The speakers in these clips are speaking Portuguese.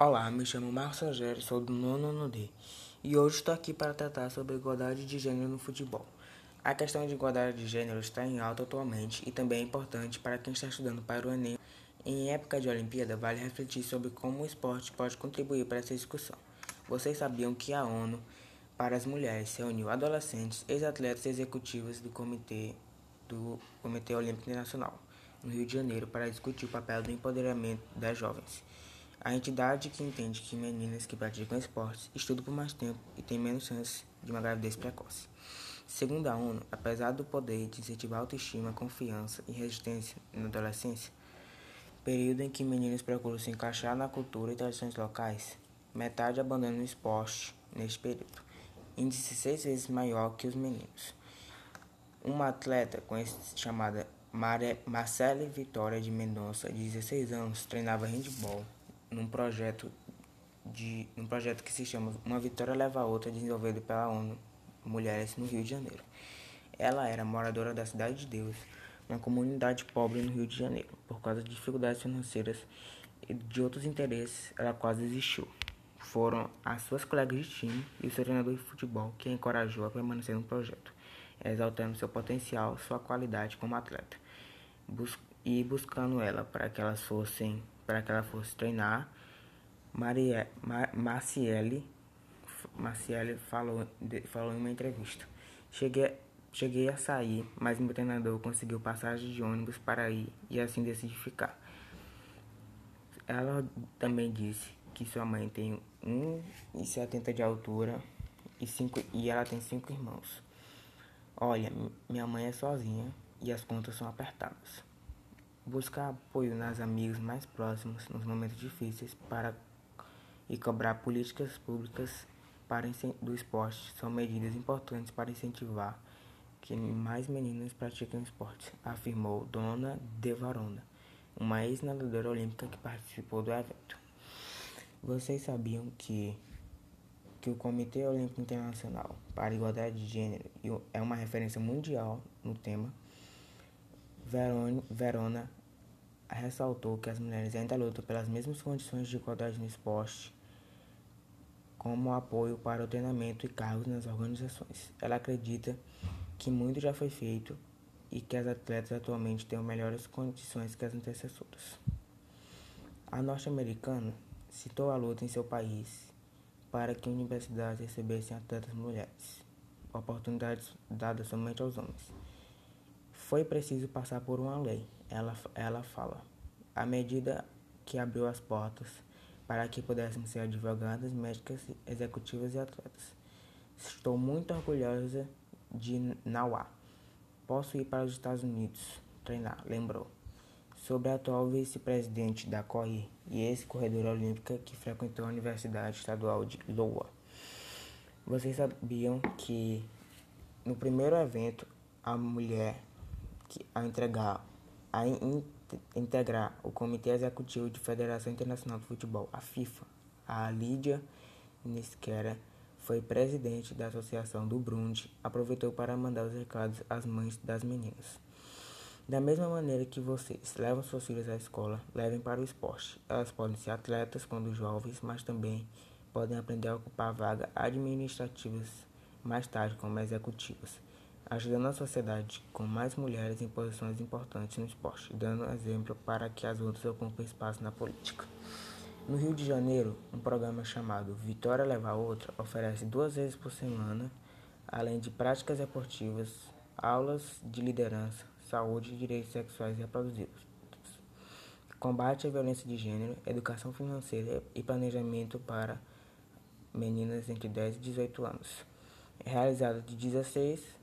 Olá, me chamo Marcos Rogério, sou do nono ano D e hoje estou aqui para tratar sobre igualdade de gênero no futebol. A questão de igualdade de gênero está em alta atualmente e também é importante para quem está estudando para o Enem. Em época de Olimpíada, vale refletir sobre como o esporte pode contribuir para essa discussão. Vocês sabiam que a ONU para as Mulheres reuniu adolescentes, ex-atletas e executivos do Comitê, do Comitê Olímpico Internacional no Rio de Janeiro para discutir o papel do empoderamento das jovens. A entidade que entende que meninas que praticam esportes estudam por mais tempo e têm menos chance de uma gravidez precoce. Segundo a ONU, apesar do poder de incentivar autoestima, confiança e resistência na adolescência, período em que meninos procuram se encaixar na cultura e tradições locais, metade abandona o esporte neste período, índice seis vezes maior que os meninos. Uma atleta chamada Marcele Vitória de Mendonça, de 16 anos, treinava handball num projeto de um projeto que se chama Uma Vitória Leva a Outra, desenvolvido pela ONU Mulheres no Rio de Janeiro. Ela era moradora da Cidade de Deus, uma comunidade pobre no Rio de Janeiro. Por causa de dificuldades financeiras e de outros interesses, ela quase desistiu. Foram as suas colegas de time e o seu treinador de futebol que a encorajou a permanecer no projeto, exaltando seu potencial, sua qualidade como atleta, bus e buscando ela para que elas fossem para que ela fosse treinar. Marie, Mar, Marciele, Marciele falou, de, falou em uma entrevista. Cheguei, cheguei a sair, mas meu treinador conseguiu passagem de ônibus para ir e assim decidi ficar. Ela também disse que sua mãe tem 1,70 de altura e, cinco, e ela tem cinco irmãos. Olha, minha mãe é sozinha e as contas são apertadas. Buscar apoio nas amigas mais próximas nos momentos difíceis para e cobrar políticas públicas para do esporte são medidas importantes para incentivar que mais meninas pratiquem esporte, afirmou Dona De Varona, uma ex-nadadora olímpica que participou do evento. Vocês sabiam que que o Comitê Olímpico Internacional para a Igualdade de Gênero é uma referência mundial no tema? Verona ressaltou que as mulheres ainda lutam pelas mesmas condições de igualdade no esporte, como apoio para o treinamento e cargos nas organizações. Ela acredita que muito já foi feito e que as atletas atualmente têm melhores condições que as antecessoras. A norte-americana citou a luta em seu país para que universidades recebessem atletas mulheres, oportunidades dadas somente aos homens. Foi preciso passar por uma lei ela, ela fala. A medida que abriu as portas para que pudessem ser advogadas, médicas, executivas e atletas. Estou muito orgulhosa de Nauá. Posso ir para os Estados Unidos treinar, lembrou. Sobre a atual vice-presidente da COI e ex-corredora olímpica que frequentou a Universidade Estadual de Iowa. Vocês sabiam que no primeiro evento a mulher que a entregar a in integrar o Comitê Executivo de Federação Internacional de Futebol, a FIFA. A Lídia Nisquera foi presidente da Associação do Brundi, aproveitou para mandar os recados às mães das meninas. Da mesma maneira que vocês levam suas filhas à escola, levem para o esporte. Elas podem ser atletas quando jovens, mas também podem aprender a ocupar vagas administrativas mais tarde como executivas ajudando a sociedade com mais mulheres em posições importantes no esporte, dando exemplo para que as outras ocupem espaço na política. No Rio de Janeiro, um programa chamado Vitória Leva a Outra oferece duas vezes por semana, além de práticas esportivas, aulas de liderança, saúde, direitos sexuais e reprodutivos, combate à violência de gênero, educação financeira e planejamento para meninas entre 10 e 18 anos. É realizado de 16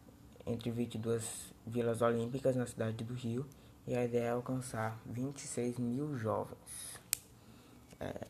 entre 22 vilas olímpicas na cidade do Rio e a ideia é alcançar 26 mil jovens. É,